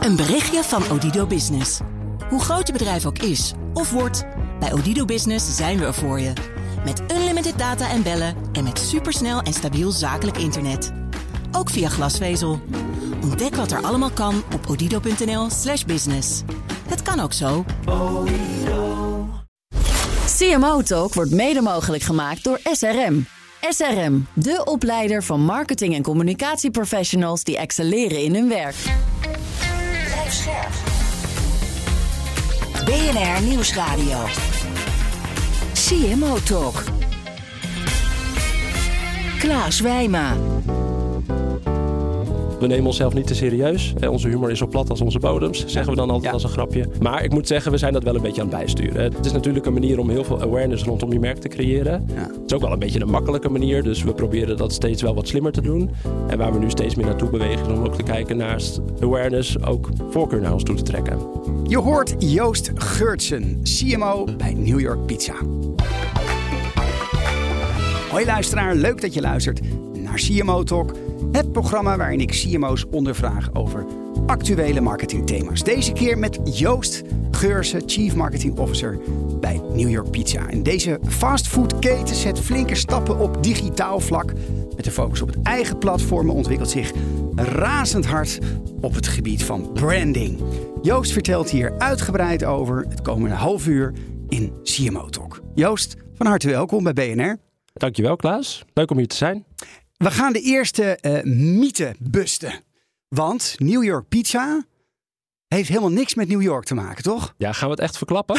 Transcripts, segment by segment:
Een berichtje van Odido Business. Hoe groot je bedrijf ook is of wordt, bij Odido Business zijn we er voor je. Met unlimited data en bellen en met supersnel en stabiel zakelijk internet. Ook via glasvezel. Ontdek wat er allemaal kan op odido.nl/slash business. Het kan ook zo. CMO Talk wordt mede mogelijk gemaakt door SRM. SRM, de opleider van marketing- en communicatieprofessionals die excelleren in hun werk. BNR Nieuwsradio. CMO Talk. Klaas Wijma. We nemen onszelf niet te serieus. Eh, Onze humor is zo plat als onze bodems, zeggen we dan altijd als een grapje. Maar ik moet zeggen, we zijn dat wel een beetje aan het bijsturen. Het is natuurlijk een manier om heel veel awareness rondom je merk te creëren. Het is ook wel een beetje een makkelijke manier, dus we proberen dat steeds wel wat slimmer te doen. En waar we nu steeds meer naartoe bewegen, is om ook te kijken naast awareness ook voorkeur naar ons toe te trekken. Je hoort Joost Geurtsen, CMO bij New York Pizza. Hoi luisteraar, leuk dat je luistert naar CMO Talk. Het programma waarin ik CMO's ondervraag over actuele marketingthema's. Deze keer met Joost Geursen, Chief Marketing Officer bij New York Pizza. En deze fastfoodketen zet flinke stappen op digitaal vlak. Met de focus op het eigen platform ontwikkelt zich razend hard op het gebied van branding. Joost vertelt hier uitgebreid over het komende half uur in CMO Talk. Joost, van harte welkom bij BNR. Dankjewel Klaas, leuk om hier te zijn. We gaan de eerste eh mythe busten. Want New York Pizza heeft helemaal niks met New York te maken, toch? Ja, gaan we het echt verklappen?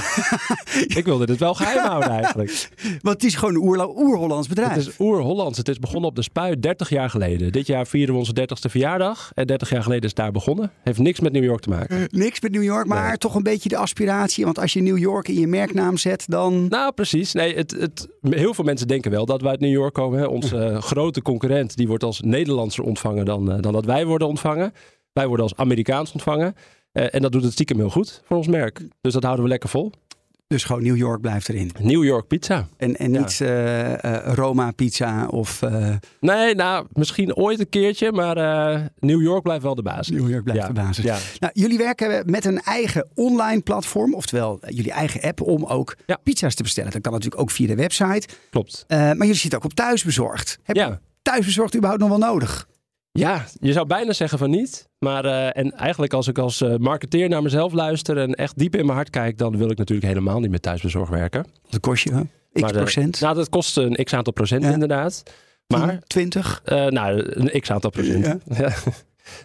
ik wilde dit wel geheim houden eigenlijk. Want het is gewoon een oer-Hollands bedrijf. Het is oer-Hollands. Het is begonnen op de Spui 30 jaar geleden. Dit jaar vieren we onze 30ste verjaardag. En 30 jaar geleden is het daar begonnen. Heeft niks met New York te maken. Niks met New York, maar Nee. toch een beetje de aspiratie. Want als je New York in je merknaam zet, dan... Nou, precies. Nee, het, het, heel veel mensen denken wel dat wij uit New York komen. Hè. Onze eh, grote concurrent die wordt als Nederlandser ontvangen dan, eh, dan dat wij worden ontvangen. Wij worden als Amerikaans ontvangen. Eh, en dat doet het stiekem heel goed voor ons merk. Dus dat houden we lekker vol. Dus gewoon New York blijft erin. New York pizza. En, en Ja. niet eh, eh, Roma pizza of eh, Nee, nou, misschien ooit een keertje. Maar New York blijft wel de basis. New York blijft Ja, de basis. ja. Nou, jullie werken met een eigen online platform, oftewel jullie eigen app om ook pizza's te bestellen. Dat kan natuurlijk ook via de website. Klopt. Maar jullie zitten ook op thuisbezorgd. Heb je thuisbezorgd überhaupt nog wel nodig? Ja, je zou bijna zeggen van niet. Maar eh, en eigenlijk als ik als eh, marketeer naar mezelf luister en echt diep in mijn hart kijk, dan wil ik natuurlijk helemaal niet met thuisbezorg werken. Dat kost je hè? x eh, procent. Nou, dat kost een x aantal procent Ja. inderdaad. Maar 10, 20. eh, nou, een x aantal procent. Ja. Ja.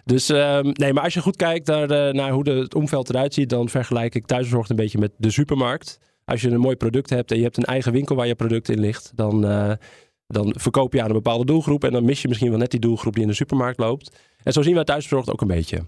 Dus ehm, nee, maar als je goed kijkt naar, naar hoe de, het omveld eruit ziet, dan vergelijk ik thuisbezorgd een beetje met de supermarkt. Als je een mooi product hebt en je hebt een eigen winkel waar je product in ligt, dan, dan verkoop je aan een bepaalde doelgroep en dan mis je misschien wel net die doelgroep die in de supermarkt loopt. En zo zien wij thuisbezorgd ook een beetje.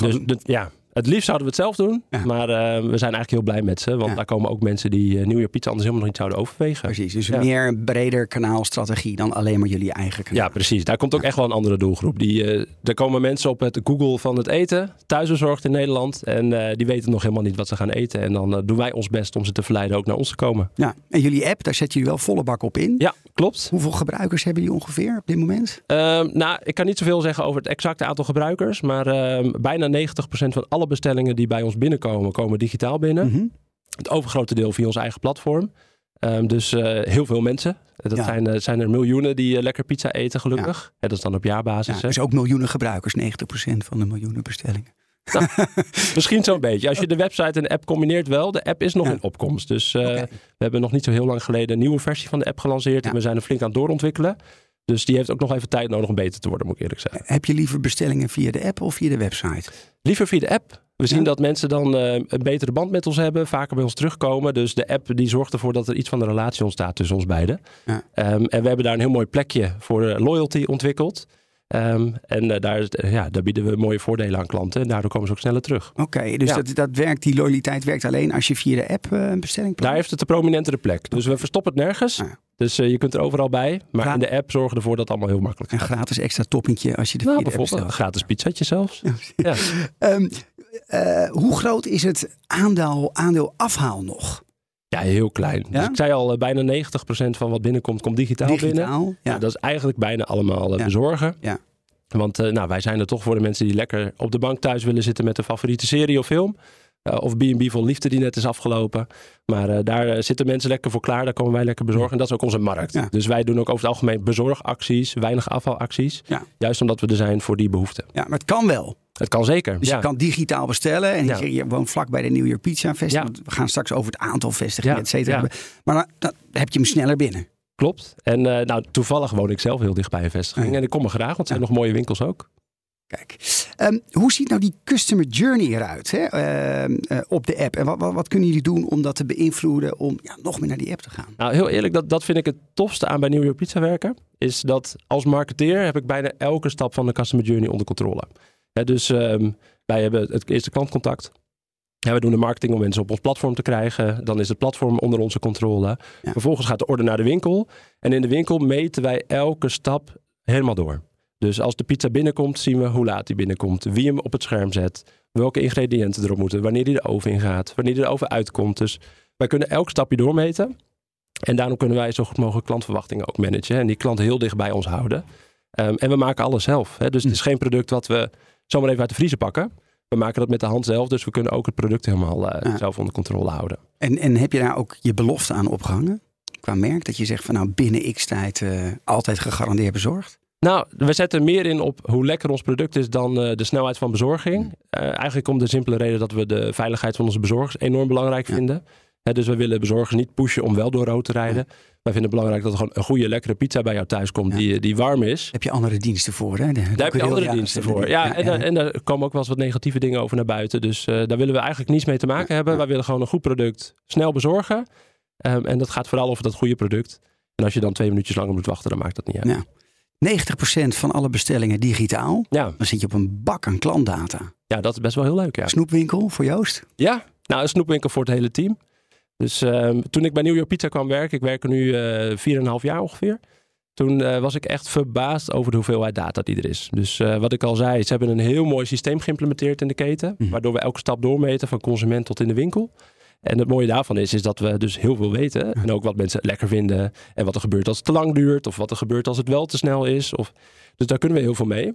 Dus de- ja, het liefst zouden we het zelf doen. Ja. Maar eh, we zijn eigenlijk heel blij met ze. Want Ja. daar komen ook mensen die uh, New York Pizza anders helemaal nog niet zouden overwegen. Precies, dus Ja. meer een breder kanaalstrategie dan alleen maar jullie eigen kanaal. Ja, precies. Daar komt ook echt wel een andere doelgroep. Die, eh er komen mensen op het Google van het eten, thuisbezorgd in Nederland. En eh, die weten nog helemaal niet wat ze gaan eten. En dan eh, doen wij ons best om ze te verleiden ook naar ons te komen. Ja, en jullie app, daar zet jullie wel volle bak op in. Ja, klopt. Hoeveel gebruikers hebben jullie ongeveer op dit moment? Ehm, nou, ik kan niet zoveel zeggen over het exacte aantal gebruikers. Maar ehm, bijna 90% van alle bestellingen die bij ons binnenkomen, komen digitaal binnen. Mhm. Het overgrote deel via ons eigen platform. Ehm, dus eh, heel veel mensen. Dat Ja. zijn, eh, zijn er miljoenen die eh, lekker pizza eten, gelukkig. Ja. dat is dan op jaarbasis. Dus ook miljoenen gebruikers, 90% van de miljoenen bestellingen. Misschien zo'n beetje. Als je de website en de app combineert wel. De app is nog in opkomst. Dus eh, we hebben nog niet zo heel lang geleden een nieuwe versie van de app gelanceerd. En we zijn er flink aan het doorontwikkelen. Dus die heeft ook nog even tijd nodig om beter te worden, moet ik eerlijk zeggen. Heb je liever bestellingen via de app of via de website? Liever via de app. We zien Ja. dat mensen dan eh, een betere band met ons hebben, vaker bij ons terugkomen. Dus de app die zorgt ervoor dat er iets van een relatie ontstaat tussen ons beiden. Ja. Ehm, en we hebben daar een heel mooi plekje voor eh, loyalty ontwikkeld. Ehm, en eh, daar, ja, daar bieden we mooie voordelen aan klanten. En daardoor komen ze ook sneller terug. Oké, dus Ja. dat, dat werkt, die loyaliteit werkt alleen als je via de app een bestelling plaatst? Daar heeft het een prominentere plek. Dus we verstoppen het nergens. Ah. Dus eh, je kunt er overal bij. Maar in de app zorgen ervoor dat het allemaal heel makkelijk Een gaat. gratis extra toppingje als je de Nou, bijvoorbeeld een gratis pizzatje zelfs. Ja. Ehm, eh, hoe groot is het aandeel, aandeel afhaal nog? ja, heel klein. Ja? Dus ik zei al, eh, bijna 90% van wat binnenkomt, komt digitaal, binnen. Digitaal? Ja. Ja. dat is eigenlijk bijna allemaal Ja. bezorgen. Ja. Want nou, wij zijn er toch voor de mensen die lekker op de bank thuis willen zitten met een favoriete serie of film. Uh, of B&B vol liefde die net is afgelopen. Maar uh, daar zitten mensen lekker voor klaar. Daar komen wij lekker bezorgen. En dat is ook onze markt. Ja. Dus wij doen ook over het algemeen bezorgacties, weinig afvalacties. Ja. Juist omdat we er zijn voor die behoeften. Ja, maar het kan wel. Het kan zeker. Dus je kan digitaal bestellen. En je, je woont vlak bij de New York Pizza Festival. We gaan straks over het aantal vestigingen, et cetera. Maar dan, dan, heb je hem sneller binnen. Klopt. En uh, nou, toevallig woon ik zelf heel dicht bij een vestiging. En ik kom er graag, want er zijn nog mooie winkels ook. Kijk, um, hoe ziet nou die customer journey eruit hè? Uh, uh, op de app? En wat, wat, wat, kunnen jullie doen om dat te beïnvloeden om ja, nog meer naar die app te gaan? Nou, heel eerlijk, dat, dat vind ik het tofste aan bij New York Pizza werken. Is dat als marketeer heb ik bijna elke stap van de customer journey onder controle. Dus um, wij hebben het eerste klantcontact. Ja, we doen de marketing om mensen op ons platform te krijgen. Dan is het platform onder onze controle. Ja. Vervolgens gaat de order naar de winkel. En in de winkel meten wij elke stap helemaal door. Dus als de pizza binnenkomt, zien we hoe laat die binnenkomt, wie hem op het scherm zet, welke ingrediënten erop moeten, wanneer die de oven ingaat, wanneer die de oven uitkomt. Dus wij kunnen elk stapje doormeten. En daarom kunnen wij zo goed mogelijk klantverwachtingen ook managen en die klant heel dicht bij ons houden. Um, en we maken alles zelf. Hè? Dus het is geen product wat we zomaar even uit de vriezer pakken. We maken dat met de hand zelf, dus we kunnen ook het product helemaal uh, ja. zelf onder controle houden. En, en heb je daar ook je belofte aan opgehangen? Qua merk, dat je zegt van nou binnen x tijd uh, altijd gegarandeerd bezorgd? Nou, we zetten meer in op hoe lekker ons product is dan uh, de snelheid van bezorging. Uh, eigenlijk om de simpele reden dat we de veiligheid van onze bezorgers enorm belangrijk ja. vinden. He, dus we willen bezorgers niet pushen om wel door rood te rijden. Ja. Wij vinden het belangrijk dat er gewoon een goede, lekkere pizza bij jou thuis komt die, die warm is. Heb je andere diensten voor, hè? Daar heb je andere diensten voor. Ja, en, en, daar komen ook wel eens wat negatieve dingen over naar buiten. Dus uh, daar willen we eigenlijk niets mee te maken hebben. Wij willen gewoon een goed product snel bezorgen. Um, en dat gaat vooral over dat goede product. En als je dan twee minuutjes langer moet wachten, dan maakt dat niet uit. Ja. 90% van alle bestellingen digitaal. Ja. Dan zit je op een bak aan klantdata. Ja, dat is best wel heel leuk. Ja. Snoepwinkel voor Joost? Ja, nou een snoepwinkel voor het hele team. Dus uh, toen ik bij New York Pizza kwam werken, ik werk er nu uh, 4,5 jaar ongeveer. Toen uh, was ik echt verbaasd over de hoeveelheid data die er is. Dus uh, wat ik al zei, ze hebben een heel mooi systeem geïmplementeerd in de keten. Mm. Waardoor we elke stap doormeten van consument tot in de winkel. En het mooie daarvan is, is dat we dus heel veel weten. En ook wat mensen lekker vinden. En wat er gebeurt als het te lang duurt. Of wat er gebeurt als het wel te snel is. Of, dus daar kunnen we heel veel mee.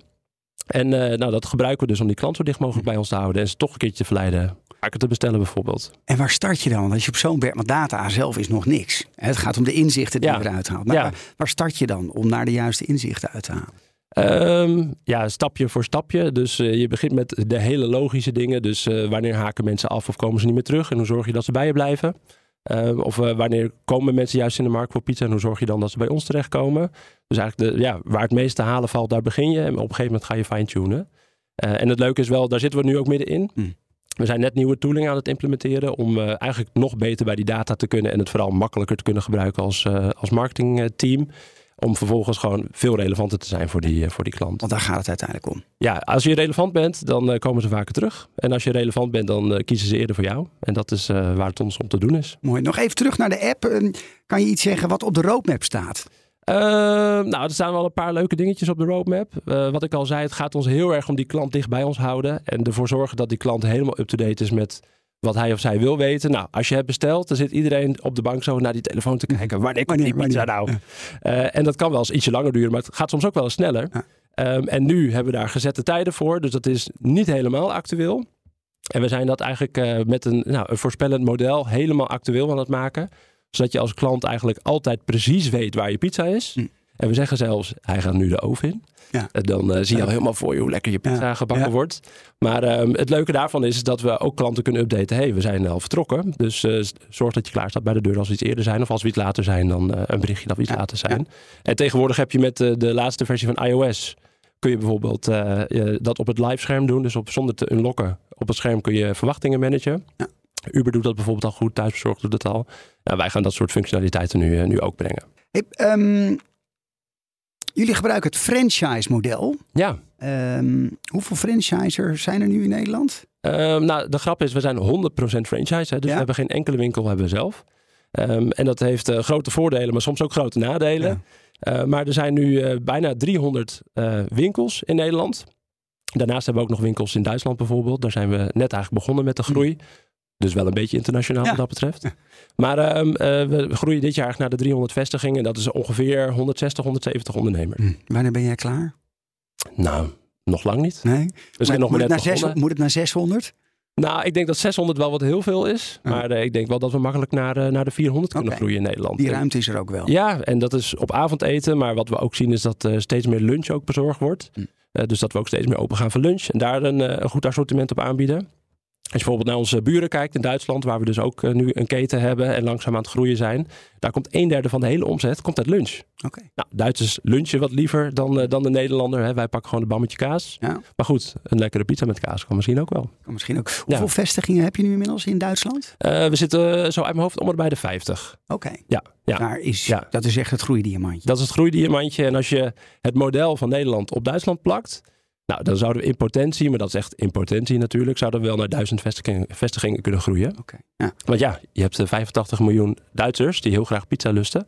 En uh, nou, dat gebruiken we dus om die klant zo dicht mogelijk bij ons te houden. En ze toch een keertje te verleiden te bestellen bijvoorbeeld. En waar start je dan? Als je op zo'n berg, want data zelf is nog niks. Het gaat om de inzichten die ja. je eruit haalt. Maar ja. waar, waar start je dan om naar de juiste inzichten uit te halen? Um, ja, stapje voor stapje. Dus uh, je begint met de hele logische dingen. Dus uh, wanneer haken mensen af of komen ze niet meer terug? En hoe zorg je dat ze bij je blijven? Uh, of wanneer komen mensen juist in de markt voor pizza? En hoe zorg je dan dat ze bij ons terechtkomen? Dus eigenlijk de, ja, waar het meest te halen valt, daar begin je. En op een gegeven moment ga je fine-tunen. en het leuke is wel, daar zitten we nu ook middenin. Mm. We zijn net nieuwe tooling aan het implementeren om eigenlijk nog beter bij die data te kunnen en het vooral makkelijker te kunnen gebruiken als, als marketingteam. Om vervolgens gewoon veel relevanter te zijn voor die, voor die klant. Want daar gaat het uiteindelijk om. Ja, als je relevant bent, dan uh, komen ze vaker terug. En als je relevant bent, dan uh, kiezen ze eerder voor jou. En dat is waar het ons om te doen is. Mooi. Nog even terug naar de app. kan je iets zeggen wat op de roadmap staat? nou, er staan wel een paar leuke dingetjes op de roadmap. wat ik al zei, het gaat ons heel erg om die klant dicht bij ons houden. En ervoor zorgen dat die klant helemaal up-to-date is met wat hij of zij wil weten. Nou, als je hebt besteld, dan zit iedereen op de bank zo naar die telefoon te kijken. Wanneer komt die pizza nou? Uh, en dat kan wel eens ietsje langer duren, maar het gaat soms ook wel eens sneller. Um, en nu hebben we daar gezette tijden voor, dus dat is niet helemaal actueel. En we zijn dat eigenlijk uh, met een, nou, een voorspellend model helemaal actueel aan het maken. Zodat je als klant eigenlijk altijd precies weet waar je pizza is. Hm. En we zeggen zelfs, hij gaat nu de oven in. Ja. Dan uh, zie je al helemaal voor je hoe lekker je pizza ja. gebakken ja. wordt. Maar um, het leuke daarvan is, is, dat we ook klanten kunnen updaten. hey, we zijn al vertrokken. Dus uh, zorg dat je klaar staat bij de deur als we iets eerder zijn. Of als we iets later zijn, dan uh, een berichtje dat we iets later zijn. En tegenwoordig heb je met de laatste versie van iOS... kun je bijvoorbeeld dat op het live scherm doen. Dus op, zonder te unlocken op het scherm kun je verwachtingen managen. Uber doet dat bijvoorbeeld al goed. Thuisbezorgd doet het al. Nou, wij gaan dat soort functionaliteiten nu, nu ook brengen. Hey, um, Jullie gebruiken het franchise-model. Ja. Um, hoeveel franchisers zijn er nu in Nederland? Um, nou, de grap is, we zijn 100% franchise. Hè, dus ja. we hebben geen enkele winkel hebben we zelf. Um, en dat heeft uh, grote voordelen, maar soms ook grote nadelen. Ja. Uh, maar er zijn nu uh, bijna 300 winkels in Nederland. Daarnaast hebben we ook nog winkels in Duitsland bijvoorbeeld. Daar zijn we net eigenlijk begonnen met de groei. Dus wel een beetje internationaal ja. wat dat betreft. Maar uh, we groeien dit jaar naar de 300 vestigingen. Dat is ongeveer 160, 170 ondernemers. Hm. Wanneer ben jij klaar? Nou, nog lang niet. Nee? We zijn nog moet, het naar zes, begonnen. moet het naar 600? Nou, ik denk dat 600 wel wat heel veel is. Maar eh, ik denk wel dat we makkelijk naar, eh, naar de 400 kunnen groeien in Nederland. Die ruimte is er ook wel. Ja, en dat is op avondeten. Maar wat we ook zien is dat eh, steeds meer lunch ook bezorgd wordt. Hm. Eh, dus dat we ook steeds meer open gaan voor lunch. En daar een, eh, een goed assortiment op aanbieden. Als je bijvoorbeeld naar onze buren kijkt in Duitsland, waar we dus ook eh, nu een keten hebben en langzaam aan het groeien zijn. Daar komt een derde van de hele omzet komt uit lunch. Oké. Nou, Duitsers lunchen wat liever dan, eh, dan de Nederlander. Hè. Wij pakken gewoon een bammetje kaas. Ja. Maar goed, een lekkere pizza met kaas kan misschien ook wel. Kan misschien ook. Hoeveel vestigingen heb je nu inmiddels in Duitsland? Eh, we zitten zo uit mijn hoofd om bij de 50. Oké. Ja, ja. Daar is, Ja. Dat is echt het groeidiamantje. Dat is het groeidiamantje. En als je het model van Nederland op Duitsland plakt. Nou, dan zouden we in potentie, maar dat is echt in potentie natuurlijk, zouden we wel naar duizend vestigingen, vestigingen kunnen groeien. Oké. Ja. Want ja, je hebt eh, 85 miljoen Duitsers die heel graag pizza lusten.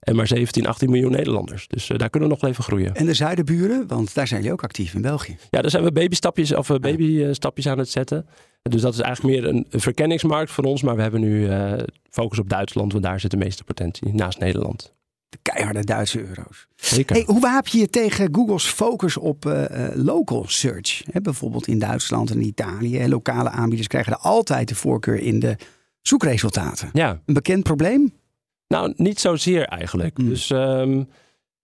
En maar 17, 18 miljoen Nederlanders. Dus eh, daar kunnen we nog wel even groeien. En de zuidenburen, want daar zijn jullie ook actief in België. Ja, daar zijn we babystapjes, of eh, babystapjes aan het zetten. Dus dat is eigenlijk meer een, verkenningsmarkt voor ons. Maar we hebben nu eh, focus op Duitsland, want daar zit de meeste potentie naast Nederland. De keiharde Duitse euro's. Zeker. Hey, hoe wapen je je tegen Google's focus op eh, eh, local search? Hè, bijvoorbeeld in Duitsland en Italië. Lokale aanbieders krijgen er altijd de voorkeur in de zoekresultaten. Ja, Een bekend probleem? Nou, niet zozeer eigenlijk. Mm. Dus ehm,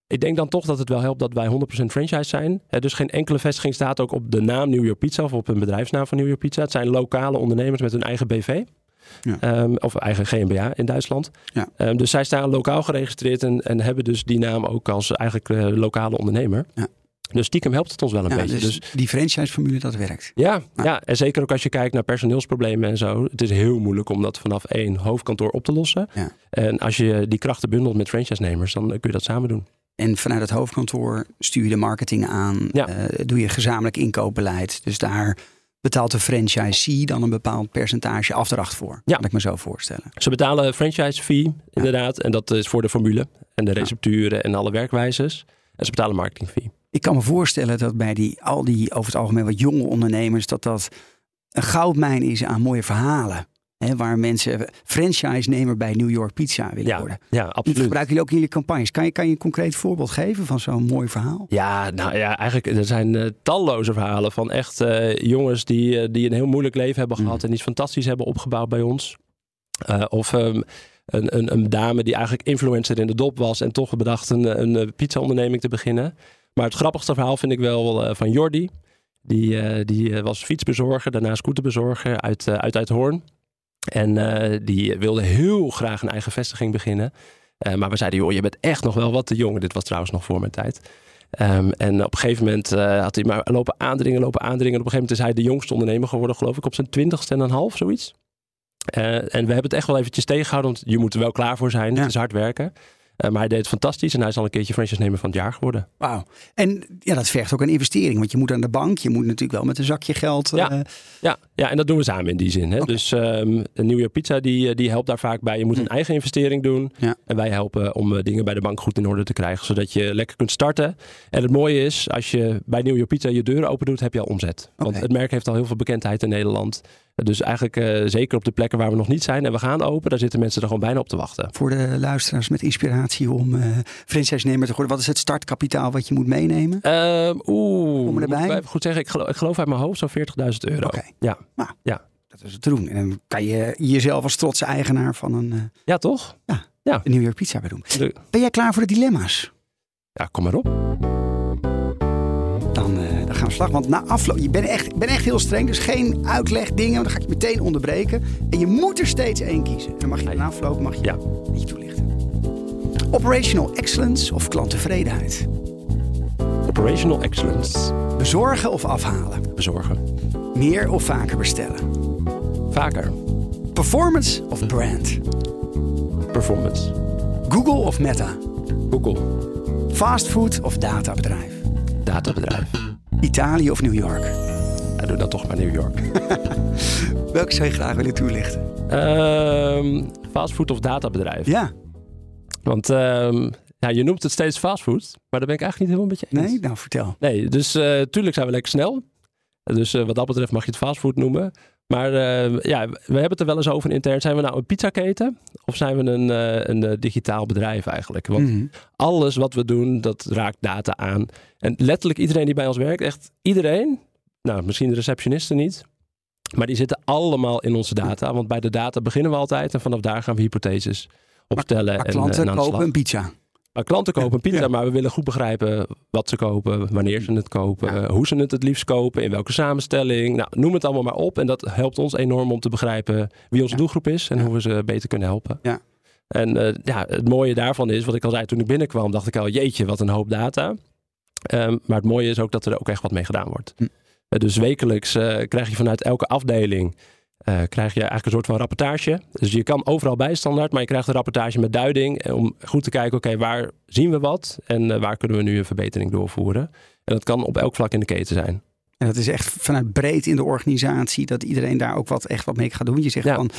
ik denk dan toch dat het wel helpt dat wij 100% franchise zijn. Dus geen enkele vestiging staat ook op de naam New York Pizza of op een bedrijfsnaam van New York Pizza. Het zijn lokale ondernemers met hun eigen BV. Ja. Ehm, of eigen GmbH in Duitsland. Ja. Ehm, dus zij staan lokaal geregistreerd en, en hebben dus die naam ook als eigenlijk eh, lokale ondernemer. Ja. Dus stiekem helpt het ons wel een Ja, beetje. dus, Dus die franchise-formule, dat werkt. ja, Ja. ja, en zeker ook als je kijkt naar personeelsproblemen en zo. Het is heel moeilijk om dat vanaf één hoofdkantoor op te lossen. Ja. En als je die krachten bundelt met franchise-nemers, dan kun je dat samen doen. En vanuit het hoofdkantoor stuur je de marketing aan. Eh, doe je gezamenlijk inkoopbeleid. Dus daar betaalt de franchisee dan een bepaald percentage afdracht voor. Ja. Kan ik me zo voorstellen. Ze betalen franchise fee, inderdaad. En dat is voor de formule en de recepturen en alle werkwijzes. En ze betalen marketing fee. Ik kan me voorstellen dat bij die, al die over het algemeen wat jonge ondernemers... dat dat een goudmijn is aan mooie verhalen. Hè, waar mensen franchise-nemer bij New York Pizza willen Ja, worden. ja Dat absoluut. gebruiken jullie ook in jullie campagnes. Kan je, kan je een concreet voorbeeld geven van zo'n mooi verhaal? Ja, nou ja, eigenlijk er zijn eh, talloze verhalen van echt eh, jongens die, eh, die een heel moeilijk leven hebben gehad en iets fantastisch hebben opgebouwd bij ons. Of ehm, een, een, een dame die eigenlijk influencer in de dop was en toch bedacht een, een pizza-onderneming te beginnen. Maar het grappigste verhaal vind ik wel van Jordi. Die, die was fietsbezorger, daarna scooterbezorger uit, uit Uithoorn. En uh, die wilde heel graag een eigen vestiging beginnen. Uh, maar we zeiden, joh, je bent echt nog wel wat te jong. Dit was trouwens nog voor mijn tijd. Um, en op een gegeven moment uh, had hij maar lopen aandringen, lopen aandringen. En op een gegeven moment is hij de jongste ondernemer geworden, geloof ik, op zijn twintigste en een half, zoiets. En we hebben het echt wel eventjes tegengehouden, want je moet er wel klaar voor zijn. Ja. Het is hard werken. Uh, maar hij deed het fantastisch en hij is al een keertje franchise-nemer van het jaar geworden. Wauw. En ja, dat vergt ook een investering, want je moet aan de bank. Je moet natuurlijk wel met een zakje geld. Ja, uh... ja, ja en dat doen we samen in die zin. Hè? Okay. Dus um, New York Pizza die, die helpt daar vaak bij. Je moet een eigen investering doen. Ja. En wij helpen om dingen bij de bank goed in orde te krijgen, zodat je lekker kunt starten. En het mooie is, als je bij New York Pizza je deuren open doet, heb je al omzet. Okay. Want het merk heeft al heel veel bekendheid in Nederland. Dus eigenlijk uh, zeker op de plekken waar we nog niet zijn en we gaan open, daar zitten mensen er gewoon bijna op te wachten. Voor de luisteraars met inspiratie om uh, franchise-nemer te worden, wat is het startkapitaal wat je moet meenemen? Uh, Oeh, Kom erbij? goed zeggen, ik geloof, ik geloof uit mijn hoofd zo'n 40.000 euro. Oké. Ja. Nou, ja. dat is het te doen. En dan kan je jezelf als trotse eigenaar van een, uh, ja, toch? Ja, ja. een New York Pizza bij doen. Ben jij klaar voor de dilemma's? Ja, kom maar op. Dan gaan we slag. Want na afloop, je bent echt, ik ben echt heel streng. Dus geen uitleg dingen. Dan ga ik je meteen onderbreken. En je moet er steeds één kiezen. Dan mag je na afloop mag je ja. beetje toelichten. Operational excellence of klanttevredenheid? Operational excellence. Bezorgen of afhalen? Bezorgen. Meer of vaker bestellen? Vaker. Performance of brand? Performance. Google of Meta? Google. Fastfood of databedrijf? Databedrijf. Italië of New York? Ja, doe dan toch maar New York. Welke zou je graag willen toelichten? Um, fastfood of databedrijf? Ja. Want um, ja, je noemt het steeds fastfood, maar daar ben ik eigenlijk niet helemaal met je eens. Nee, nou vertel. Nee, dus uh, tuurlijk zijn we lekker snel. Dus uh, wat dat betreft mag je het fastfood noemen. Maar uh, ja, we hebben het er wel eens over intern. Zijn we nou een pizzaketen of zijn we een, uh, een uh, digitaal bedrijf eigenlijk? Want mm -hmm. alles wat we doen, dat raakt data aan. En letterlijk iedereen die bij ons werkt, echt iedereen, nou misschien de receptionisten niet, maar die zitten allemaal in onze data. Want bij de data beginnen we altijd en vanaf daar gaan we hypotheses opstellen. Maar, maar klanten en, en kopen een pizza. Maar klanten kopen een pizza, ja. maar we willen goed begrijpen wat ze kopen, wanneer ze het kopen, ja. hoe ze het het liefst kopen, in welke samenstelling. Nou, noem het allemaal maar op. En dat helpt ons enorm om te begrijpen wie onze ja. doelgroep is en hoe we ze beter kunnen helpen. Ja. En uh, ja, het mooie daarvan is, wat ik al zei toen ik binnenkwam, dacht ik al, jeetje, wat een hoop data. Um, maar het mooie is ook dat er ook echt wat mee gedaan wordt. Hm. Uh, dus wekelijks uh, krijg je vanuit elke afdeling uh, krijg je eigenlijk een soort van rapportage. Dus je kan overal bij standaard, maar je krijgt een rapportage met duiding om goed te kijken, oké, okay, waar zien we wat en uh, waar kunnen we nu een verbetering doorvoeren. En dat kan op elk vlak in de keten zijn. En dat is echt vanuit breed in de organisatie, dat iedereen daar ook wat, echt wat mee gaat doen. Je zegt ja. van,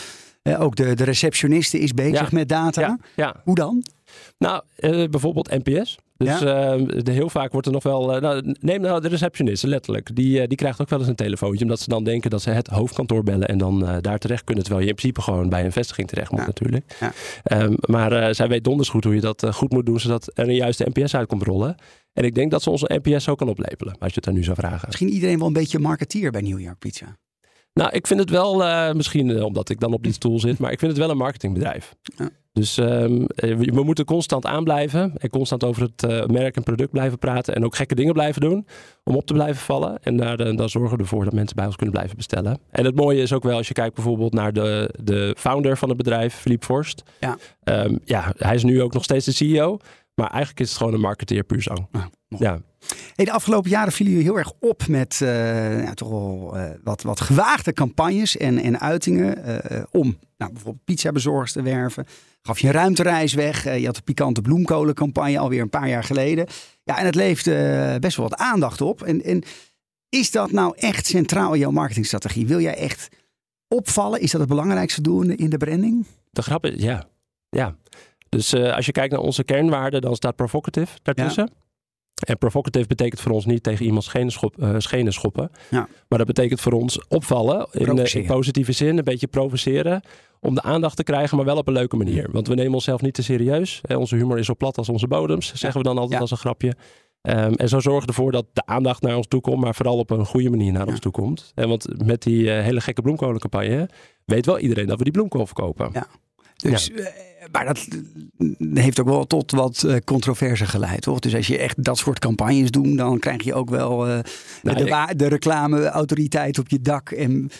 uh, ook de, de receptioniste is bezig ja. met data. Ja. Hoe dan? Nou, bijvoorbeeld NPS. Dus ja? uh, de, heel vaak wordt er nog wel. Uh, nou, neem nou de receptionist, letterlijk. Die, uh, die krijgt ook wel eens een telefoontje. Omdat ze dan denken dat ze het hoofdkantoor bellen. En dan daar terecht kunnen. Terwijl je in principe gewoon bij een vestiging terecht moet, Ja. natuurlijk. Ja. Um, maar zij weet donders goed hoe je dat goed moet doen. Zodat er een juiste NPS uit komt rollen. En ik denk dat ze onze NPS ook kan oplepelen. Als je het daar nu zou vragen. Misschien iedereen wel een beetje marketeer bij New York Pizza. Nou, ik vind het wel, uh, misschien uh, omdat ik dan op die stoel zit, maar ik vind het wel een marketingbedrijf. Ja. Dus um, we moeten constant aanblijven en constant over het uh, merk en product blijven praten en ook gekke dingen blijven doen om op te blijven vallen. En daar, dan zorgen we ervoor dat mensen bij ons kunnen blijven bestellen. En het mooie is ook wel als je kijkt bijvoorbeeld naar de, de founder van het bedrijf, Philippe Forst. Ja. Um, ja, hij is nu ook nog steeds de CEO. Maar eigenlijk is het gewoon een marketeer puur zang. Ja, ja. Hey, de afgelopen jaren vielen jullie heel erg op met uh, ja, toch wel uh, wat, wat gewaagde campagnes en, en uitingen uh, om nou, bijvoorbeeld pizzabezorgers te werven. Gaf je een ruimtereis weg. je had de pikante bloemkolencampagne alweer een paar jaar geleden. Ja, en het leefde best wel wat aandacht op. En, en is dat nou echt centraal in jouw marketingstrategie? Wil jij echt opvallen? Is dat het belangrijkste doel in de branding? De grap is, ja. ja. Dus uh, als je kijkt naar onze kernwaarden, dan staat provocative daartussen. Ja. En provocative betekent voor ons niet tegen iemand schenen, schop, uh, schenen schoppen. Ja. Maar dat betekent voor ons opvallen in, in, positieve zin, een beetje provoceren. Om de aandacht te krijgen, maar wel op een leuke manier. Want we nemen onszelf niet te serieus. Hè, onze humor is zo plat als onze bodems, zeggen we dan altijd ja. als een grapje. Um, en zo zorgen we ervoor dat de aandacht naar ons toe komt, maar vooral op een goede manier naar Ja. ons toe komt. En want met die uh, hele gekke bloemkolencampagne weet wel iedereen dat we die bloemkool verkopen. Ja. Dus, ja. Maar dat heeft ook wel tot wat uh, controverse geleid, toch? Dus als je echt dat soort campagnes doet, dan krijg je ook wel uh, Nou, de, de reclameautoriteit op je dak. En,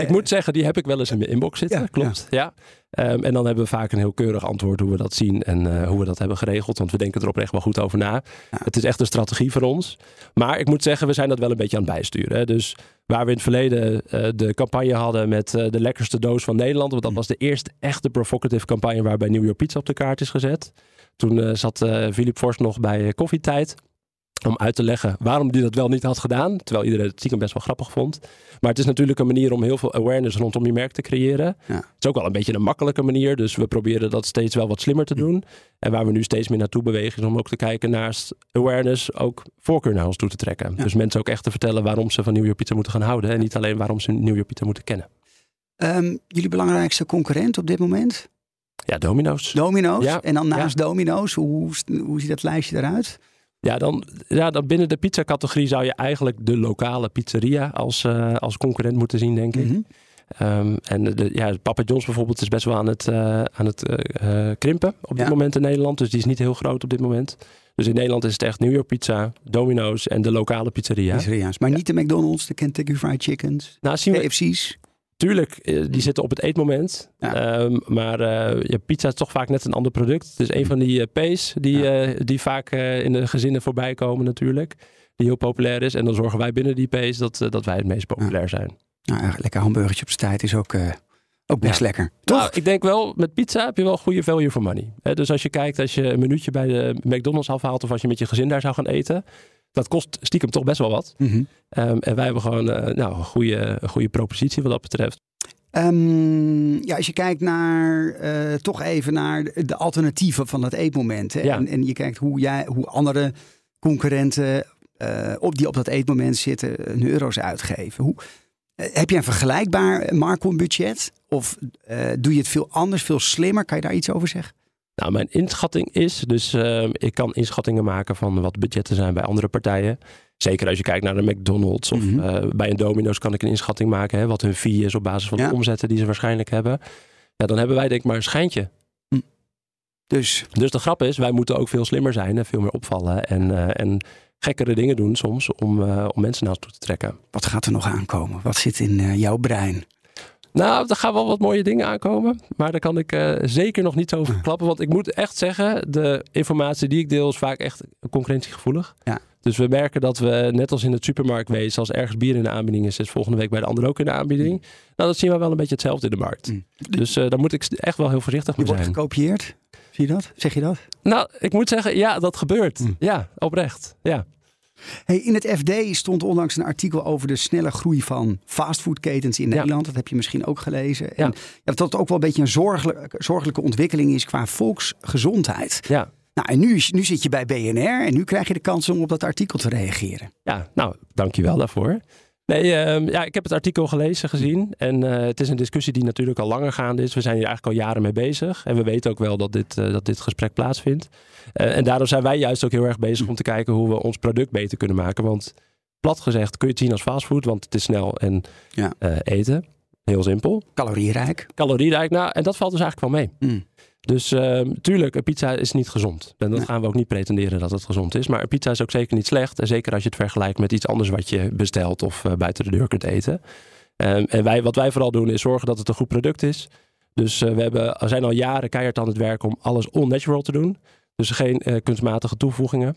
Ik moet zeggen, die heb ik wel eens in mijn inbox zitten. Ja, klopt. Ja. Ehm, en dan hebben we vaak een heel keurig antwoord hoe we dat zien en eh, hoe we dat hebben geregeld. Want we denken er oprecht wel goed over na. Ja. Het is echt een strategie voor ons. Maar ik moet zeggen, we zijn dat wel een beetje aan het bijsturen. Hè. Dus waar we in het verleden eh, de campagne hadden met eh, de lekkerste doos van Nederland. Want dat was de eerste echte provocative campagne waarbij New York Pizza op de kaart is gezet. Toen eh, zat eh Philip Forst nog bij Koffietijd. Om uit te leggen waarom hij dat wel niet had gedaan. Terwijl iedereen het stiekem best wel grappig vond. Maar het is natuurlijk een manier om heel veel awareness rondom je merk te creëren. Ja. Het is ook wel een beetje een makkelijke manier. Dus we proberen dat steeds wel wat slimmer te doen. En waar we nu steeds meer naartoe bewegen is om ook te kijken naast awareness ook voorkeur naar ons toe te trekken. Ja. Dus mensen ook echt te vertellen waarom ze van New York Pizza moeten gaan houden. En niet alleen waarom ze New York Pizza moeten kennen. Ehm, jullie belangrijkste concurrent op dit moment? Ja, Domino's. Domino's. Ja, En dan naast Domino's, hoe, hoe ziet dat lijstje eruit? Ja, dan, ja, dan binnen de pizzacategorie zou je eigenlijk de lokale pizzeria als, eh, als concurrent moeten zien, denk ik. Mhm. Ehm, en de, ja, Papa John's bijvoorbeeld is best wel aan het, eh, aan het eh, krimpen op dit Ja. moment in Nederland. Dus die is niet heel groot op dit moment. Dus in Nederland is het echt New York Pizza, Domino's en de lokale pizzeria. Pizzeria's. Maar niet de McDonald's, de Kentucky Fried Chickens, Nou, zien we, KFC's. Tuurlijk, eh, die zitten op het eetmoment. Ja. Ehm, maar eh, ja, pizza is toch vaak net een ander product. Het is een van die P's die, Ja. die vaak in de gezinnen voorbij komen natuurlijk. Die heel populair is. En dan zorgen wij binnen die P's dat, dat wij het meest populair zijn. Nou, ja, lekker hamburgertje op zijn tijd is ook, ook best Ja. lekker. Toch? Nou, ik denk wel, met pizza heb je wel goede value for money. Dus als je kijkt, als je een minuutje bij de McDonald's afhaalt... of als je met je gezin daar zou gaan eten... dat kost stiekem toch best wel wat. Mhm. Ehm, en wij hebben gewoon eh, nou, een, goede, een goede propositie wat dat betreft. Ehm, ja, als je kijkt naar, eh, toch even naar de, alternatieven van het eetmoment. Hè? Ja. En, en je kijkt hoe, jij, hoe andere concurrenten eh, op die op dat eetmoment zitten hun euro's uitgeven. Hoe, heb je een vergelijkbaar Marcon budget? Of doe je het veel anders, veel slimmer? Kan je daar iets over zeggen? Nou, mijn inschatting is, dus uh, ik kan inschattingen maken van wat budgetten zijn bij andere partijen. Zeker als je kijkt naar de McDonald's of mm bij een Domino's kan ik een inschatting maken. Hè, wat hun fee is op basis van de omzetten die ze waarschijnlijk hebben. Ja, dan hebben wij denk ik maar een schijntje. Hm. Dus. dus de grap is, wij moeten ook veel slimmer zijn en veel meer opvallen. En, uh, en gekkere dingen doen soms om, uh, om mensen naar ons toe te trekken. Wat gaat er nog aankomen? Wat zit in jouw brein? Nou, er gaan wel wat mooie dingen aankomen. Maar daar kan ik uh, zeker nog niet over klappen. Want ik moet echt zeggen, de informatie die ik deel is vaak echt concurrentiegevoelig. Ja. Dus we merken dat we, net als in het supermarktwezen, als ergens bier in de aanbieding is, is volgende week bij de andere ook in de aanbieding. Mm. Nou, dat zien we wel een beetje hetzelfde in de markt. Mm. Dus uh, daar moet ik echt wel heel voorzichtig mee zijn. Je wordt gekopieerd? Zie je dat? Zeg je dat? Nou, ik moet zeggen, ja, dat gebeurt. Mm. Ja, oprecht. Ja. Hey, in het FD stond onlangs een artikel over de snelle groei van fastfoodketens in Nederland. Dat heb je misschien ook gelezen. Ja. En ja, dat dat ook wel een beetje een zorgelijke, zorgelijke ontwikkeling is qua volksgezondheid. Ja. Nou, en nu, nu zit je bij BNR en nu krijg je de kans om op dat artikel te reageren. Ja, nou, dankjewel daarvoor. Nee, ehm, ja, ik heb het artikel gelezen, gezien. En uh, het is een discussie die natuurlijk al langer gaande is. We zijn hier eigenlijk al jaren mee bezig. En we weten ook wel dat dit, uh, dat dit gesprek plaatsvindt. Uh, en daarom zijn wij juist ook heel erg bezig om te kijken hoe we ons product beter kunnen maken. Want plat gezegd kun je het zien als fastfood, want het is snel en ja. eten. Heel simpel. Calorierijk. Calorierijk, nou, en dat valt dus eigenlijk wel mee. Mm. Dus uh, tuurlijk, een pizza is niet gezond. En dat gaan we ook niet pretenderen dat het gezond is. Maar een pizza is ook zeker niet slecht. En zeker als je het vergelijkt met iets anders wat je bestelt of uh, buiten de deur kunt eten. Um, en wij, wat wij vooral doen is zorgen dat het een goed product is. Dus uh, we hebben, zijn al jaren keihard aan het werk om alles all-natural te doen. Dus geen kunstmatige toevoegingen.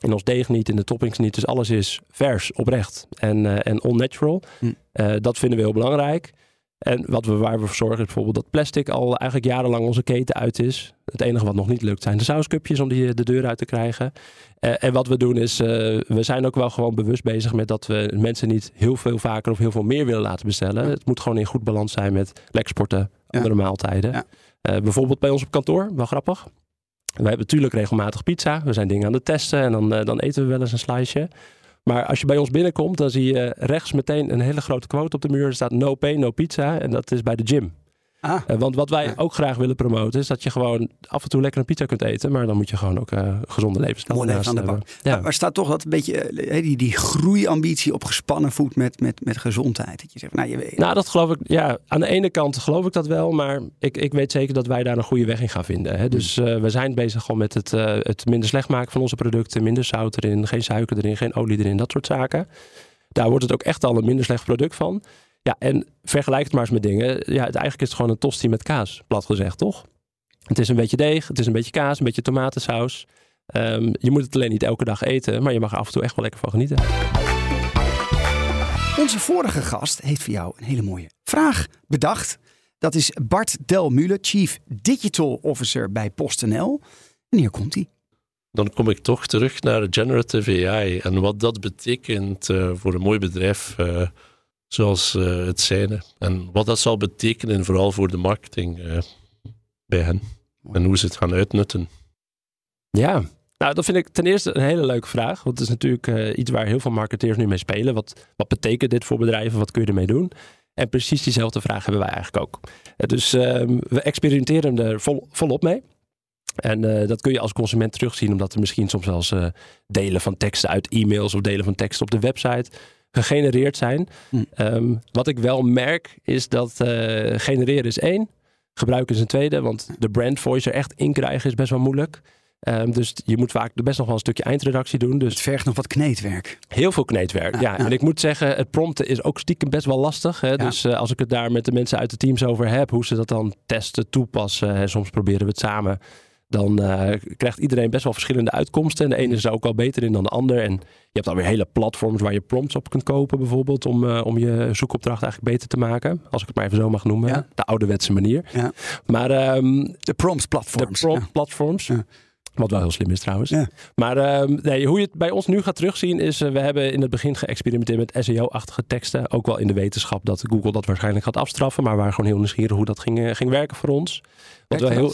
In ons deeg niet, in de toppings niet. Dus alles is vers, oprecht en, en all-natural. Hm. dat vinden we heel belangrijk. En wat we, waar we voor zorgen is bijvoorbeeld dat plastic al eigenlijk jarenlang onze keten uit is. Het enige wat nog niet lukt zijn de sauscupjes om die de deur uit te krijgen. Uh, en wat we doen is, uh, we zijn ook wel gewoon bewust bezig met dat we mensen niet heel veel vaker of heel veel meer willen laten bestellen. Het moet gewoon in goed balans zijn met leksporten, andere ja. maaltijden. Ja. Uh, bijvoorbeeld bij ons op kantoor, wel grappig. We hebben natuurlijk regelmatig pizza. We zijn dingen aan het testen en dan, dan eten we wel eens een sliceje. Maar als je bij ons binnenkomt, dan zie je rechts meteen een hele grote quote op de muur. Er staat no pay, no pizza. En dat is bij de gym. Ah. Uh, want wat wij ook graag willen promoten is dat je gewoon af en toe lekker een pizza kunt eten. Maar dan moet je gewoon ook uh, gezonde levensstijl naast aan de bank. Ja. Maar, staat toch dat een beetje uh, die, die groeiambitie op gespannen voet met, met, met gezondheid. Dat je zegt, nou, je weet. Nou, dat geloof ik. Ja, aan de ene kant geloof ik dat wel. Maar ik, ik weet zeker dat wij daar een goede weg in gaan vinden. Hè. Dus uh, we zijn bezig gewoon met het, het minder slecht maken van onze producten. Minder zout erin, geen suiker erin, geen olie erin, dat soort zaken. Daar wordt het ook echt al een minder slecht product van. Ja, en vergelijk het maar eens met dingen. Ja, het, eigenlijk is het gewoon een tosti met kaas, plat gezegd, toch? Het is een beetje deeg, het is een beetje kaas, een beetje tomatensaus. Um, je moet het alleen niet elke dag eten, maar je mag er af en toe echt wel lekker van genieten. Onze vorige gast heeft voor jou een hele mooie vraag bedacht. Dat is Bart Delmule, Chief Digital Officer bij PostNL. En hier komt hij. Dan kom ik toch terug naar generative AI en wat dat betekent uh, voor een mooi bedrijf. Uh, zoals uh, het zijne. En wat dat zal betekenen, vooral voor de marketing uh, bij hen. En hoe ze het gaan uitnutten. Ja, nou, dat vind ik ten eerste een hele leuke vraag. Want het is natuurlijk uh, iets waar heel veel marketeers nu mee spelen. Wat, wat betekent dit voor bedrijven? Wat kun je ermee doen? En precies diezelfde vraag hebben wij eigenlijk ook. dus ehm, we experimenteren er vol, volop mee. En dat kun je als consument terugzien, omdat er misschien soms eens delen van teksten uit e-mails of delen van teksten op de website gegenereerd zijn. Hm. Um, wat ik wel merk is dat uh, genereren is één. Gebruiken is een tweede, want de brand voice er echt in krijgen is best wel moeilijk. Um, dus je moet vaak best nog wel een stukje eindredactie doen. Dus het vergt nog wat kneedwerk. Heel veel kneedwerk, ja. En ik moet zeggen, het prompten is ook stiekem best wel lastig. Hè? Dus uh, als ik het daar met de mensen uit de teams over heb, hoe ze dat dan testen, toepassen. Hè? Soms proberen we het samen dan uh, krijgt iedereen best wel verschillende uitkomsten. En de ene is ook al beter in dan de ander. En je hebt alweer hele platforms waar je prompts op kunt kopen, bijvoorbeeld, om, uh, om je zoekopdracht eigenlijk beter te maken. Als ik het maar even zo mag noemen. Ja. De ouderwetse manier. Ja. Maar um, de prompts platforms. De prompt platforms. Wat wel heel slim is trouwens. Maar um, nee, hoe je het bij ons nu gaat terugzien is... Uh, we hebben in het begin geëxperimenteerd met SEO-achtige teksten. Ook wel in de wetenschap dat Google dat waarschijnlijk gaat afstraffen. Maar we waren gewoon heel nieuwsgierig hoe dat ging, ging werken voor ons. Wat wel heel...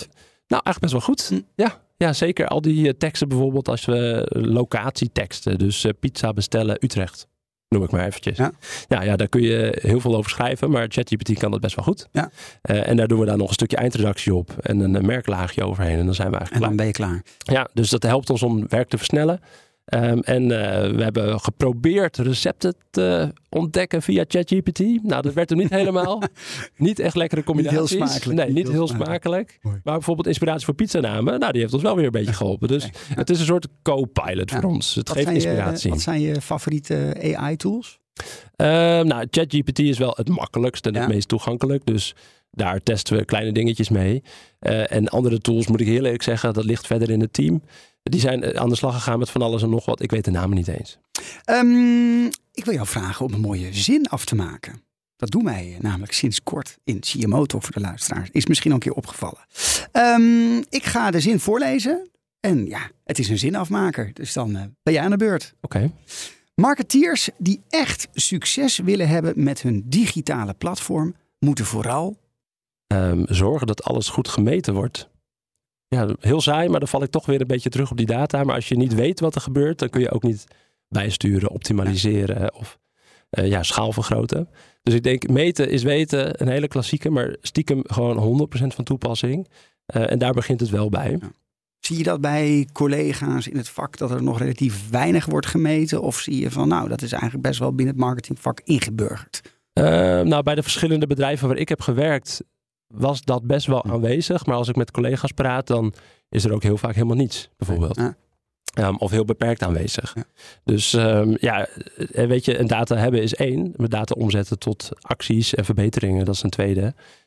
Nou, eigenlijk best wel goed. Hm. Ja, ja, zeker. Al die uh, teksten bijvoorbeeld als we uh, locatieteksten. Dus uh, pizza bestellen Utrecht. noem ik maar eventjes. Ja. Ja. Ja, daar kun je heel veel over schrijven, maar ChatGPT kan dat best wel goed. Ja. Eh, en daar doen we daar nog een stukje eindredactie op en een, eh, merklaagje overheen en dan zijn we En eigenlijk dan ben je klaar. Ja, dus dat helpt ons om werk te versnellen. Ehm, en eh, we hebben geprobeerd recepten te ontdekken via ChatGPT. Nou, dat werd hem niet helemaal. niet echt lekkere Niet heel combinaties. smakelijk. Nee, niet heel smakelijk. Maar bijvoorbeeld inspiratie voor pizzanamen, nou, die heeft ons wel weer een beetje geholpen. Dus het is een soort co-pilot Ja. voor ons. Het Wat geeft je, inspiratie. wat zijn je favoriete AI-tools? Ehm, nou, ChatGPT is wel het makkelijkst en Ja. het meest toegankelijk. Dus daar testen we kleine dingetjes mee. Eh, en andere tools, moet ik heel eerlijk zeggen, dat ligt verder in het team. Die zijn eh, aan de slag gegaan met van alles en nog wat. Ik weet de namen niet eens. Ehm, ik wil jou vragen om een mooie zin af te maken. Dat doen wij eh, namelijk sinds kort in CMO Talk voor de luisteraars. Is misschien al een keer opgevallen. Ehm, ik ga de zin voorlezen. En ja, het is een zinafmaker. Dus dan eh, ben jij aan de beurt. Oké. Marketeers die echt succes willen hebben met hun digitale platform, moeten vooral. Ehm, zorgen dat alles goed gemeten wordt. Ja, heel saai, maar dan val ik toch weer een beetje terug op die data. Maar als je niet weet wat er gebeurt, dan kun je ook niet bijsturen, optimaliseren of eh, ja, schaal vergroten. Dus ik denk, meten is weten, een hele klassieke, maar stiekem gewoon 100% van toepassing. Eh, en daar begint het wel bij. Zie je dat bij collega's in het vak dat er nog relatief weinig wordt gemeten? Of zie je van, nou, dat is eigenlijk best wel binnen het marketingvak ingeburgerd? Eh, nou, bij de verschillende bedrijven waar ik heb gewerkt, was dat best wel aanwezig. Maar als ik met collega's praat, dan is er ook heel vaak helemaal niets, bijvoorbeeld. Ja. Ehm, of heel beperkt aanwezig. Ja. Dus ehm, ja, eh, weet je, een data hebben is één. Maar data omzetten tot acties en verbeteringen, dat is een tweede.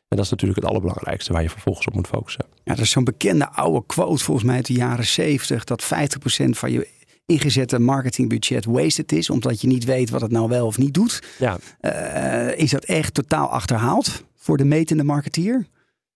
En dat is natuurlijk het allerbelangrijkste waar je vervolgens op moet focussen. Ja, dat is zo'n bekende oude quote volgens mij uit de jaren 70. Dat 50% van je ingezette marketingbudget wasted is. Omdat je niet weet wat het nou wel of niet doet. Ja, Eh, is dat echt totaal achterhaald voor de metende marketeer?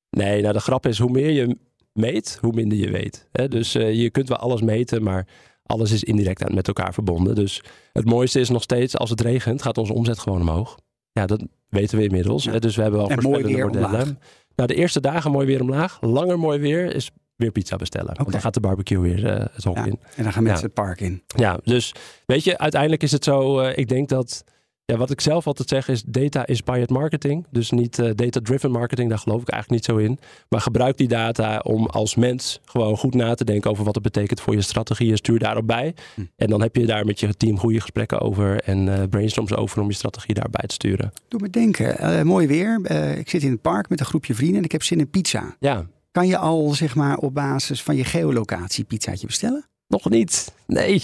nee, nou de grap is, hoe meer je meet, hoe minder je weet. Hè? Dus eh, je kunt wel alles meten, maar alles is indirect aan- met elkaar verbonden. Dus het mooiste is nog steeds, als het regent, gaat onze omzet gewoon omhoog. Ja, dat weten we inmiddels. Ja. hè. Dus we hebben wel En mooi voorspellende weer modellen. omlaag. Nou, de eerste dagen mooi weer omlaag. Langer mooi weer is weer pizza bestellen. Want dan gaat de barbecue weer eh, het hok Ja. in. En dan gaan mensen Ja. het park in. Ja, dus weet je, uiteindelijk is het zo. eh, ik denk dat, ja, wat ik zelf altijd zeg is data inspired marketing. Dus niet eh, data-driven marketing, daar geloof ik eigenlijk niet zo in. Maar gebruik die data om als mens gewoon goed na te denken over wat het betekent voor je strategie. En stuur daarop bij. Hm. En dan heb je daar met je team goede gesprekken over en eh, brainstorms over om je strategie daarbij te sturen. Doe me denken, eh, mooi weer. Ik zit in het park met een groepje vrienden en ik heb zin in pizza. Ja, Kan je al zeg maar op basis van je geolocatie pizzaatje bestellen? nog niet. Nee.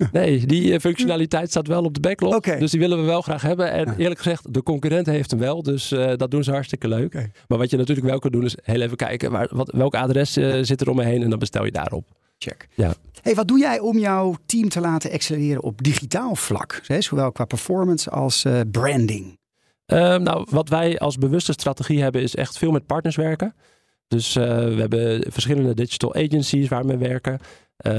Nee, die eh, functionaliteit staat wel op de backlog. Dus die willen we wel graag hebben. En eerlijk gezegd, de concurrent heeft hem wel. Dus eh, dat doen ze hartstikke leuk. Maar wat je natuurlijk wel kunt doen, is heel even kijken. Waar, wat, welk adres eh, zit er om me heen? En dan bestel je daarop. Check. Ja. Hey, wat doe jij om jouw team te laten accelereren op digitaal vlak? Zowel qua performance als branding. Ehm, nou, wat wij als bewuste strategie hebben, is echt veel met partners werken. Dus we hebben verschillende digital agencies waar we werken.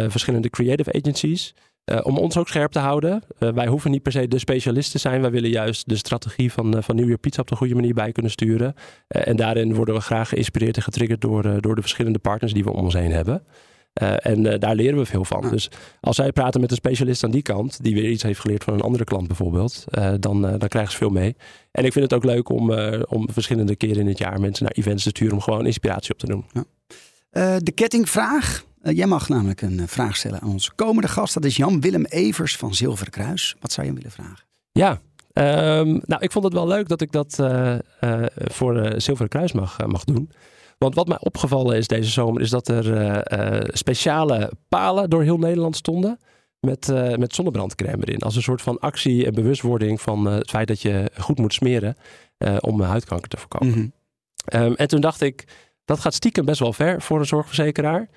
verschillende creative agencies. Eh, om ons ook scherp te houden. Eh, wij hoeven niet per se de specialist te zijn. Wij willen juist de strategie van, uh, van New Year Pizza op de goede manier bij kunnen sturen. En daarin worden we graag geïnspireerd en getriggerd door, door de verschillende partners die we om ons heen hebben. En daar leren we veel van. Ja. Dus als zij praten met een specialist aan die kant, die weer iets heeft geleerd van een andere klant bijvoorbeeld, dan, dan krijgen ze veel mee. En ik vind het ook leuk om, om verschillende keren in het jaar mensen naar events te sturen om gewoon inspiratie op te doen. Ja. De kettingvraag. Uh, jij mag namelijk een vraag stellen aan onze komende gast. Dat is Jan-Willem Evers van Zilveren Kruis. Wat zou je hem willen vragen? Ja, um, nou ik vond het wel leuk dat ik dat uh, voor Zilveren Kruis mag, mag doen. Want wat mij opgevallen is deze zomer, is dat er speciale palen door heel Nederland stonden. Met, met zonnebrandcrème erin. Als een soort van actie en bewustwording van het feit dat je goed moet smeren om huidkanker te voorkomen. Mhm. Mm -hmm. um, en toen dacht ik, dat gaat stiekem best wel ver voor een zorgverzekeraar.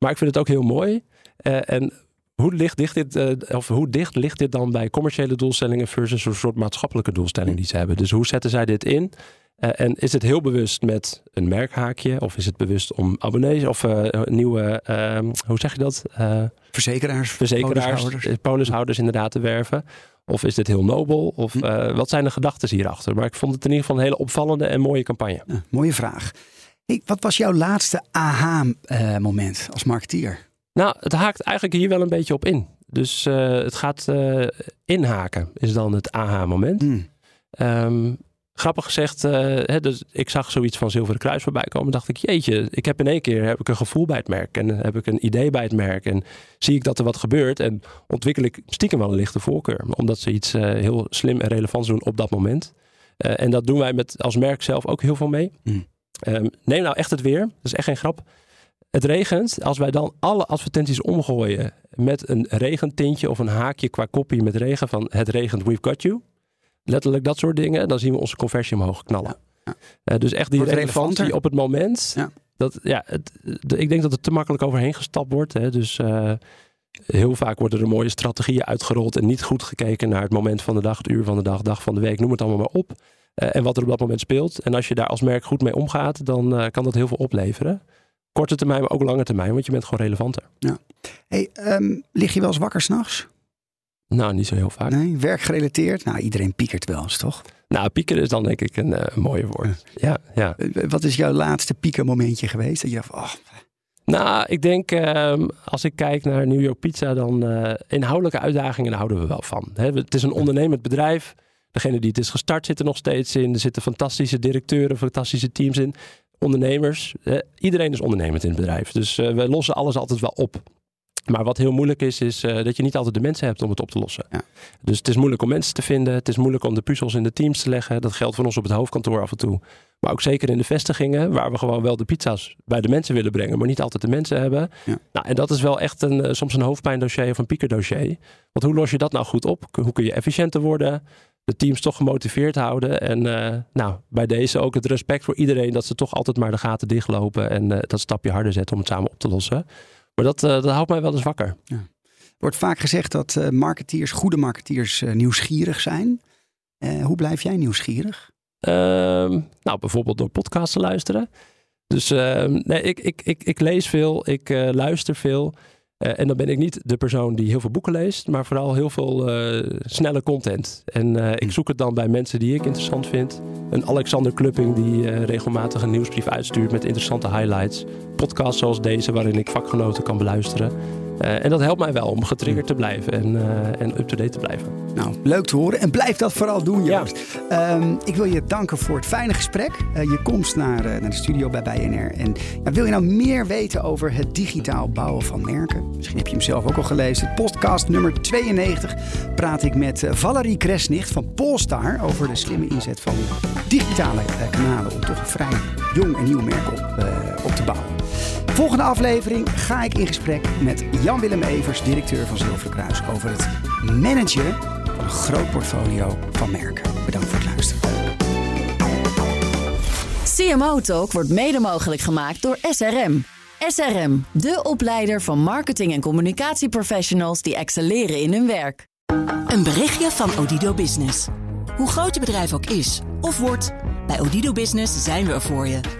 Maar ik vind het ook heel mooi. Uh, en hoe, ligt, ligt dit, uh, of hoe dicht ligt dit dan bij commerciële doelstellingen versus een soort maatschappelijke doelstelling die ze hebben? Dus hoe zetten zij dit in? Uh, en is het heel bewust met een merkhaakje? Of is het bewust om abonnees of uh, nieuwe, uh, hoe zeg je dat? verzekeraars. Verzekeraars, polishouders. polishouders inderdaad te werven. Of is dit heel nobel? Of hm. wat zijn de gedachten hierachter? Maar ik vond het in ieder geval een hele opvallende en mooie campagne. Ja, mooie vraag. Wat was jouw laatste aha-moment als marketeer? Nou, het haakt eigenlijk hier wel een beetje op in. Dus het gaat inhaken, is dan het aha-moment. Mm. Ehm, grappig gezegd, uh, hè, dus ik zag zoiets van Zilveren Kruis voorbij komen. Dacht ik, jeetje, ik heb in één keer heb ik een gevoel bij het merk. En heb ik een idee bij het merk. En zie ik dat er wat gebeurt. En ontwikkel ik stiekem wel een lichte voorkeur. Omdat ze iets heel slim en relevants doen op dat moment. En dat doen wij met als merk zelf ook heel veel mee. Mm. Um, neem nou echt het weer. Dat is echt geen grap. Het regent. Als wij dan alle advertenties omgooien met een regentintje of een haakje qua kopie met regen van het regent, we've got you letterlijk dat soort dingen, dan zien we onze conversie omhoog knallen. Ja, Uh, dus echt die relevantie op het moment. Ja. Dat, ja, het, de- ik denk dat het te makkelijk overheen gestapt wordt. Hè. Dus eh, heel vaak worden er mooie strategieën uitgerold en niet goed gekeken naar het moment van de dag, het uur van de dag, dag van de week, noem het allemaal maar op. Eh, en wat er op dat moment speelt. En als je daar als merk goed mee omgaat, dan eh, kan dat heel veel opleveren. Korte termijn, maar ook lange termijn, want je bent gewoon relevanter. Hey, ehm, lig je wel eens wakker s'nachts? Nou, niet zo heel vaak. Nee, werkgerelateerd? Nou, iedereen piekert wel eens, toch? Nou, piekeren is dan denk ik een eh, mooie woord. Ja, ja. Wat is jouw laatste piekermomentje geweest? Dat je dacht, oh, Nou, ik denk ehm, als ik kijk naar New York Pizza, dan inhoudelijke uitdagingen houden we wel van. Het is een ondernemend bedrijf. Degene die het is gestart zit er nog steeds in. Er zitten fantastische directeuren, fantastische teams in. Ondernemers. eh, iedereen is ondernemend in het bedrijf. Dus eh, we lossen alles altijd wel op. Maar wat heel moeilijk is, is eh, dat je niet altijd de mensen hebt om het op te lossen. Ja. Dus het is moeilijk om mensen te vinden. Het is moeilijk om de puzzels in de teams te leggen. Dat geldt voor ons op het hoofdkantoor af en toe. Maar ook zeker in de vestigingen, waar we gewoon wel de pizza's bij de mensen willen brengen, maar niet altijd de mensen hebben. Ja. Nou, en dat is wel echt een, eh, soms een hoofdpijndossier of een piekerdossier. Want hoe los je dat nou goed op? Hoe kun je efficiënter worden? De teams toch gemotiveerd houden. En eh, nou, bij deze ook het respect voor iedereen dat ze toch altijd maar de gaten dichtlopen en eh, dat stapje harder zetten om het samen op te lossen. Maar dat, eh, dat houdt mij wel eens wakker. wordt vaak gezegd dat marketeers, goede marketeers, nieuwsgierig zijn. Hoe blijf jij nieuwsgierig? Ehm, nou, bijvoorbeeld door podcasts te luisteren. Dus ehm, nee, ik, ik, ik, ik lees veel, ik luister veel. Eh, en dan ben ik niet de persoon die heel veel boeken leest, maar vooral heel veel eh, snelle content. En eh, ik zoek het dan bij mensen die ik interessant vind. Een Alexander Klupping die regelmatig een nieuwsbrief uitstuurt met interessante highlights. Podcasts zoals deze waarin ik vakgenoten kan beluisteren. Eh, en dat helpt mij wel om getriggerd te blijven en, eh, en up-to-date te blijven. Nou, leuk te horen. En blijf dat vooral doen, Ja. Joost. Ehm, ik wil je danken voor het fijne gesprek. Eh, je komst naar, naar de studio bij BNR. En ja, wil je nou meer weten over het digitaal bouwen van merken? Misschien heb je hem zelf ook al gelezen. Podcast nummer 92 praat ik met Valerie Kresnicht van Polestar... over de slimme inzet van digitale kanalen... om toch een vrij jong en nieuw merk op, op te bouwen. Volgende aflevering ga ik in gesprek met Jan-Willem Evers, directeur van Zilveren Kruis, over het managen van een groot portfolio van merken. Bedankt voor het luisteren. CMO Talk wordt mede mogelijk gemaakt door SRM. SRM, de opleider van marketing- en communicatieprofessionals die excelleren in hun werk. Een berichtje van Odido Business. Hoe groot je bedrijf ook is of wordt, bij Odido Business zijn we er voor je.